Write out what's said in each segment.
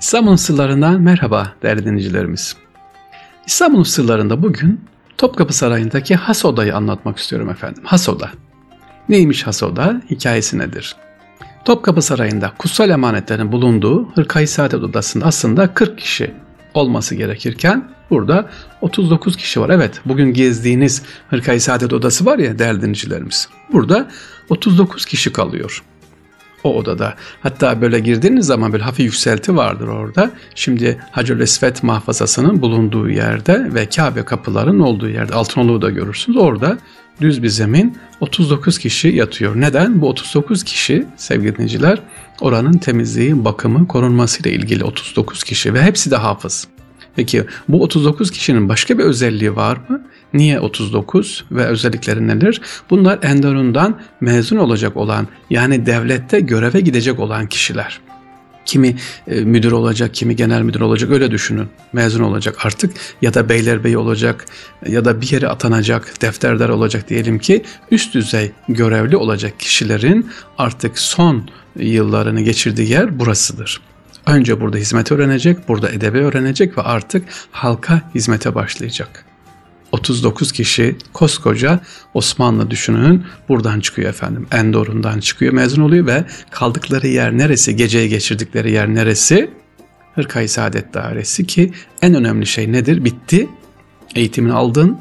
İstanbul'un sırlarından merhaba değerli dinleyicilerimiz. İstanbul'un sırlarında bugün Topkapı Sarayı'ndaki Has Oda'yı anlatmak istiyorum efendim. Has Oda. Neymiş Has Oda? Hikayesi nedir? Topkapı Sarayı'nda kutsal emanetlerin bulunduğu Hırkayı Saadet Odası'nda aslında 40 kişi olması gerekirken burada 39 kişi var. Evet bugün gezdiğiniz Hırkayı Saadet Odası var ya değerli dinleyicilerimiz. Burada 39 kişi kalıyor o odada. Hatta böyle girdiğiniz zaman böyle hafif yükselti vardır orada. Şimdi Hacer Esvet mahfazasının bulunduğu yerde ve Kabe kapılarının olduğu yerde Altınoluğu da görürsünüz. Orada düz bir zemin 39 kişi yatıyor. Neden? Bu 39 kişi sevgili dinleyiciler oranın temizliği, bakımı, korunmasıyla ilgili 39 kişi ve hepsi de hafız. Peki bu 39 kişinin başka bir özelliği var mı? Niye 39 ve özellikleri neler? Bunlar Enderun'dan mezun olacak olan yani devlette göreve gidecek olan kişiler. Kimi e, müdür olacak, kimi genel müdür olacak öyle düşünün. Mezun olacak artık ya da beylerbeyi olacak ya da bir yere atanacak, defterdar olacak diyelim ki üst düzey görevli olacak kişilerin artık son yıllarını geçirdiği yer burasıdır. Önce burada hizmet öğrenecek, burada edebi öğrenecek ve artık halka hizmete başlayacak. 39 kişi koskoca Osmanlı düşünün buradan çıkıyor efendim. Endor'undan çıkıyor mezun oluyor ve kaldıkları yer neresi? Geceyi geçirdikleri yer neresi? Hırkayı Saadet Dairesi ki en önemli şey nedir? Bitti. Eğitimini aldın.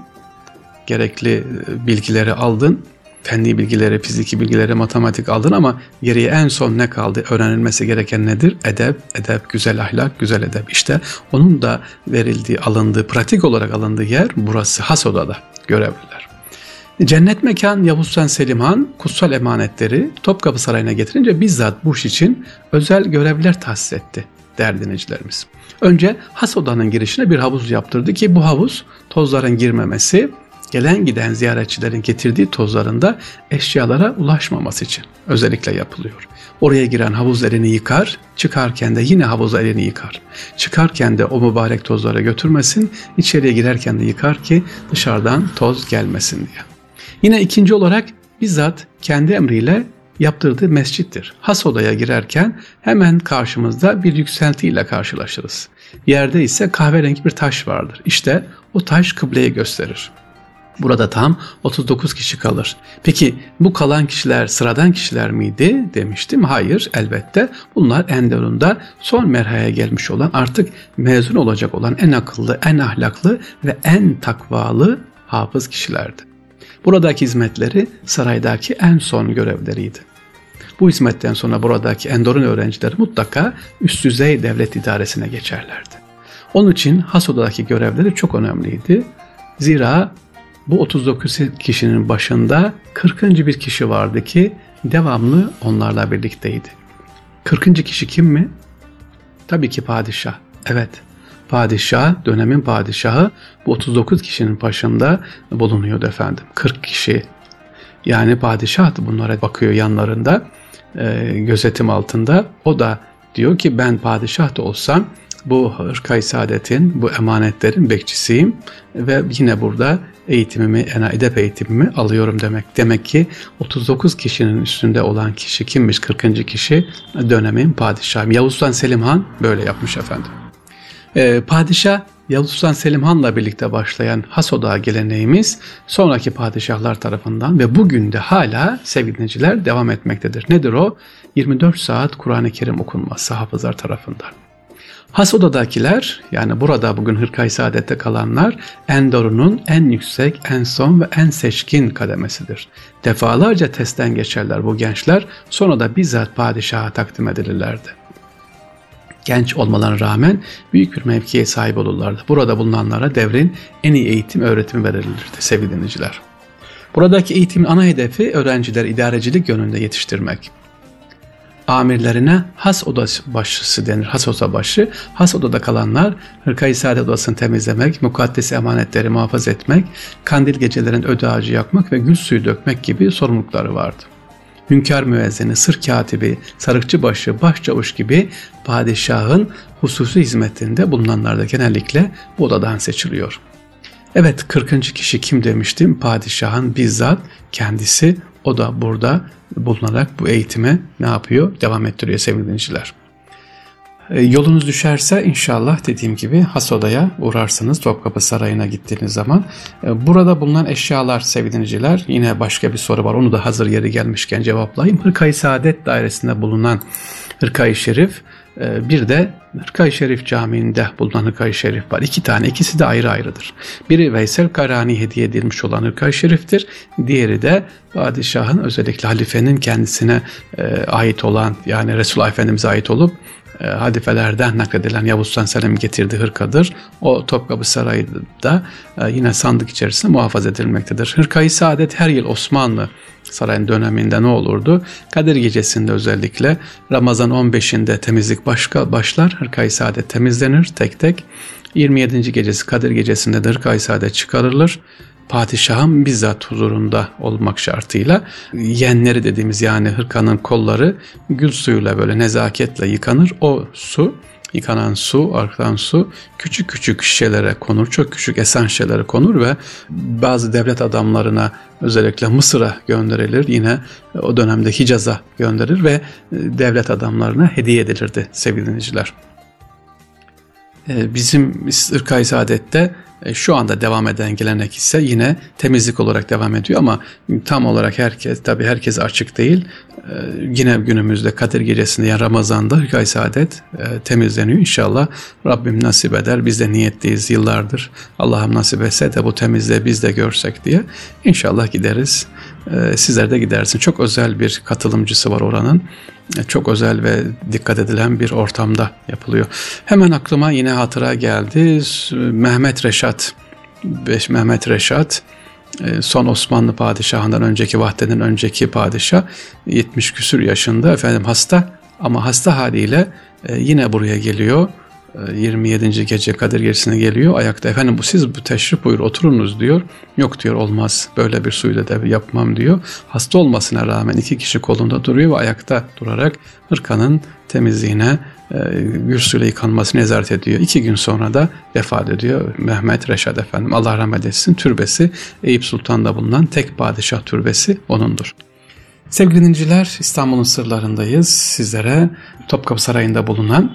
Gerekli bilgileri aldın fenli bilgileri, fiziki bilgileri, matematik aldın ama geriye en son ne kaldı? Öğrenilmesi gereken nedir? Edep, edep, güzel ahlak, güzel edep. İşte onun da verildiği, alındığı, pratik olarak alındığı yer burası Hasoda'da görevliler. Cennet Mekan Yavuz Sen Selimhan kutsal emanetleri Topkapı Sarayı'na getirince bizzat bu için özel görevliler tahsis etti değerli dinleyicilerimiz. Önce has odanın girişine bir havuz yaptırdı ki bu havuz tozların girmemesi, gelen giden ziyaretçilerin getirdiği tozlarında eşyalara ulaşmaması için özellikle yapılıyor. Oraya giren havuz elini yıkar, çıkarken de yine havuz elini yıkar. Çıkarken de o mübarek tozları götürmesin, içeriye girerken de yıkar ki dışarıdan toz gelmesin diye. Yine ikinci olarak bizzat kendi emriyle yaptırdığı mescittir. Has odaya girerken hemen karşımızda bir yükseltiyle karşılaşırız. Yerde ise kahverengi bir taş vardır. İşte o taş kıbleyi gösterir. Burada tam 39 kişi kalır. Peki bu kalan kişiler sıradan kişiler miydi demiştim. Hayır elbette bunlar Enderun'da son merhaya gelmiş olan artık mezun olacak olan en akıllı, en ahlaklı ve en takvalı hafız kişilerdi. Buradaki hizmetleri saraydaki en son görevleriydi. Bu hizmetten sonra buradaki Endor'un öğrencileri mutlaka üst düzey devlet idaresine geçerlerdi. Onun için Haso'daki görevleri çok önemliydi. Zira bu 39 kişinin başında 40. bir kişi vardı ki devamlı onlarla birlikteydi. 40. kişi kim mi? Tabii ki padişah. Evet, padişah, dönemin padişahı bu 39 kişinin başında bulunuyordu efendim. 40 kişi. Yani padişah da bunlara bakıyor yanlarında, e, gözetim altında. O da diyor ki ben padişah da olsam bu hırkay saadetin, bu emanetlerin bekçisiyim ve yine burada eğitimimi, edep eğitimimi alıyorum demek. Demek ki 39 kişinin üstünde olan kişi kimmiş 40. kişi? Dönemin padişahı. Yavuz Sultan Selim Han böyle yapmış efendim. Ee, padişah Yavuz Sultan Selim Han'la birlikte başlayan Hasoda geleneğimiz sonraki padişahlar tarafından ve bugün de hala sevgili devam etmektedir. Nedir o? 24 saat Kur'an-ı Kerim okunması hafızlar tarafından. Has odadakiler yani burada bugün Hırkay Saadet'te kalanlar Endor'un en yüksek, en son ve en seçkin kademesidir. Defalarca testten geçerler bu gençler sonra da bizzat padişaha takdim edilirlerdi. Genç olmalarına rağmen büyük bir mevkiye sahip olurlardı. Burada bulunanlara devrin en iyi eğitim öğretimi verilirdi sevgili dinleyiciler. Buradaki eğitimin ana hedefi öğrenciler idarecilik yönünde yetiştirmek amirlerine has oda başısı denir. Has oda başı. Has odada kalanlar hırkayı saadet odasını temizlemek, mukaddes emanetleri muhafaza etmek, kandil gecelerin öde ağacı yakmak ve gül suyu dökmek gibi sorumlulukları vardı. Hünkâr müezzini, sır katibi, sarıkçı başı, başçavuş gibi padişahın hususi hizmetinde bulunanlar da genellikle bu odadan seçiliyor. Evet 40. kişi kim demiştim? Padişahın bizzat kendisi o da burada bulunarak bu eğitime ne yapıyor? Devam ettiriyor sevgili dinleyiciler. E, yolunuz düşerse inşallah dediğim gibi Hasoda'ya uğrarsınız Topkapı Sarayı'na gittiğiniz zaman. E, burada bulunan eşyalar sevgiliciler yine başka bir soru var onu da hazır yeri gelmişken cevaplayayım. Hırkayı Saadet Dairesi'nde bulunan Hırkayı Şerif bir de Hırkayı Şerif Camii'nde bulunan Hırkayı Şerif var. İki tane ikisi de ayrı ayrıdır. Biri Veysel Karani hediye edilmiş olan Hırkayı Şerif'tir. Diğeri de padişahın özellikle halifenin kendisine ait olan yani Resulullah Efendimiz'e ait olup e, hadifelerden nakledilen Yavuz Sultan Selim getirdiği hırkadır. O Topkapı Sarayı'da e, yine sandık içerisinde muhafaza edilmektedir. Hırkayı Saadet her yıl Osmanlı sarayın döneminde ne olurdu? Kadir gecesinde özellikle Ramazan 15'inde temizlik başka başlar. Hırkayı Saadet temizlenir tek tek. 27. gecesi Kadir gecesinde de Hırkayı Saadet çıkarılır padişahın bizzat huzurunda olmak şartıyla yenleri dediğimiz yani hırkanın kolları gül suyuyla böyle nezaketle yıkanır. O su yıkanan su, arkadan su küçük küçük şişelere konur, çok küçük esen şişelere konur ve bazı devlet adamlarına özellikle Mısır'a gönderilir. Yine o dönemde Hicaz'a gönderilir ve devlet adamlarına hediye edilirdi sevgili dinleyiciler. Ee, bizim ırkayı saadette e, şu anda devam eden gelenek ise yine temizlik olarak devam ediyor ama tam olarak herkes tabi herkes açık değil. E, yine günümüzde Kadir Gecesi'nde yani Ramazan'da Hükay Saadet e, temizleniyor. İnşallah Rabbim nasip eder. Biz de niyetliyiz yıllardır. Allah'ım nasip etse de bu temizliği biz de görsek diye. İnşallah gideriz. Sizler de gidersin. Çok özel bir katılımcısı var oranın çok özel ve dikkat edilen bir ortamda yapılıyor. Hemen aklıma yine hatıra geldi. Mehmet Reşat, Mehmet Reşat e, son Osmanlı padişahından önceki Vahdet'in önceki padişah 70 küsür yaşında efendim hasta ama hasta haliyle e, yine buraya geliyor 27. gece Kadir Gecesi'ne geliyor. Ayakta efendim bu siz bu teşrif buyur oturunuz diyor. Yok diyor olmaz böyle bir suyla da yapmam diyor. Hasta olmasına rağmen iki kişi kolunda duruyor ve ayakta durarak hırkanın temizliğine e, gür suyla yıkanmasını nezaret ediyor. İki gün sonra da vefat ediyor Mehmet Reşat Efendim. Allah rahmet etsin. Türbesi Eyüp Sultan'da bulunan tek padişah türbesi onundur. Sevgili dinciler İstanbul'un sırlarındayız. Sizlere Topkapı Sarayı'nda bulunan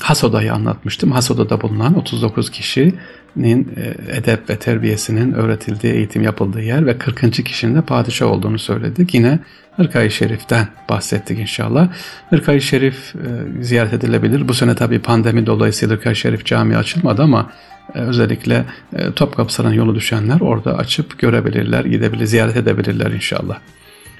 Hasoda'yı anlatmıştım. Hasoda'da bulunan 39 kişinin e, edep ve terbiyesinin öğretildiği, eğitim yapıldığı yer ve 40. kişinin de padişah olduğunu söyledik. Yine Hırkayı Şerif'ten bahsettik inşallah. Hırkayı Şerif e, ziyaret edilebilir. Bu sene tabii pandemi dolayısıyla Hırkayı Şerif Camii açılmadı ama e, özellikle Topkapı Sarayı'na yolu düşenler orada açıp görebilirler, gidebilir, ziyaret edebilirler inşallah.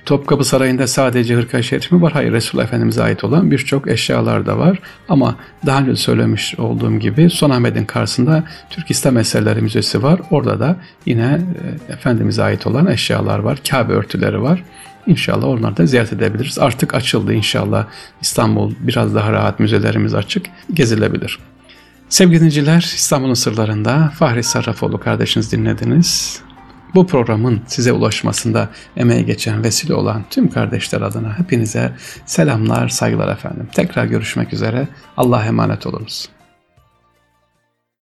Topkapı Sarayı'nda sadece hırka şerif mi var? Hayır Resulullah Efendimiz'e ait olan birçok eşyalar da var. Ama daha önce söylemiş olduğum gibi Sultanahmet'in karşısında Türk İslam Eserleri Müzesi var. Orada da yine e, Efendimiz'e ait olan eşyalar var. Kabe örtüleri var. İnşallah onları da ziyaret edebiliriz. Artık açıldı inşallah. İstanbul biraz daha rahat müzelerimiz açık. Gezilebilir. Sevgili dinleyiciler İstanbul'un sırlarında Fahri Sarrafoğlu kardeşiniz dinlediniz. Bu programın size ulaşmasında emeği geçen vesile olan tüm kardeşler adına hepinize selamlar, saygılar efendim. Tekrar görüşmek üzere. Allah'a emanet olunuz.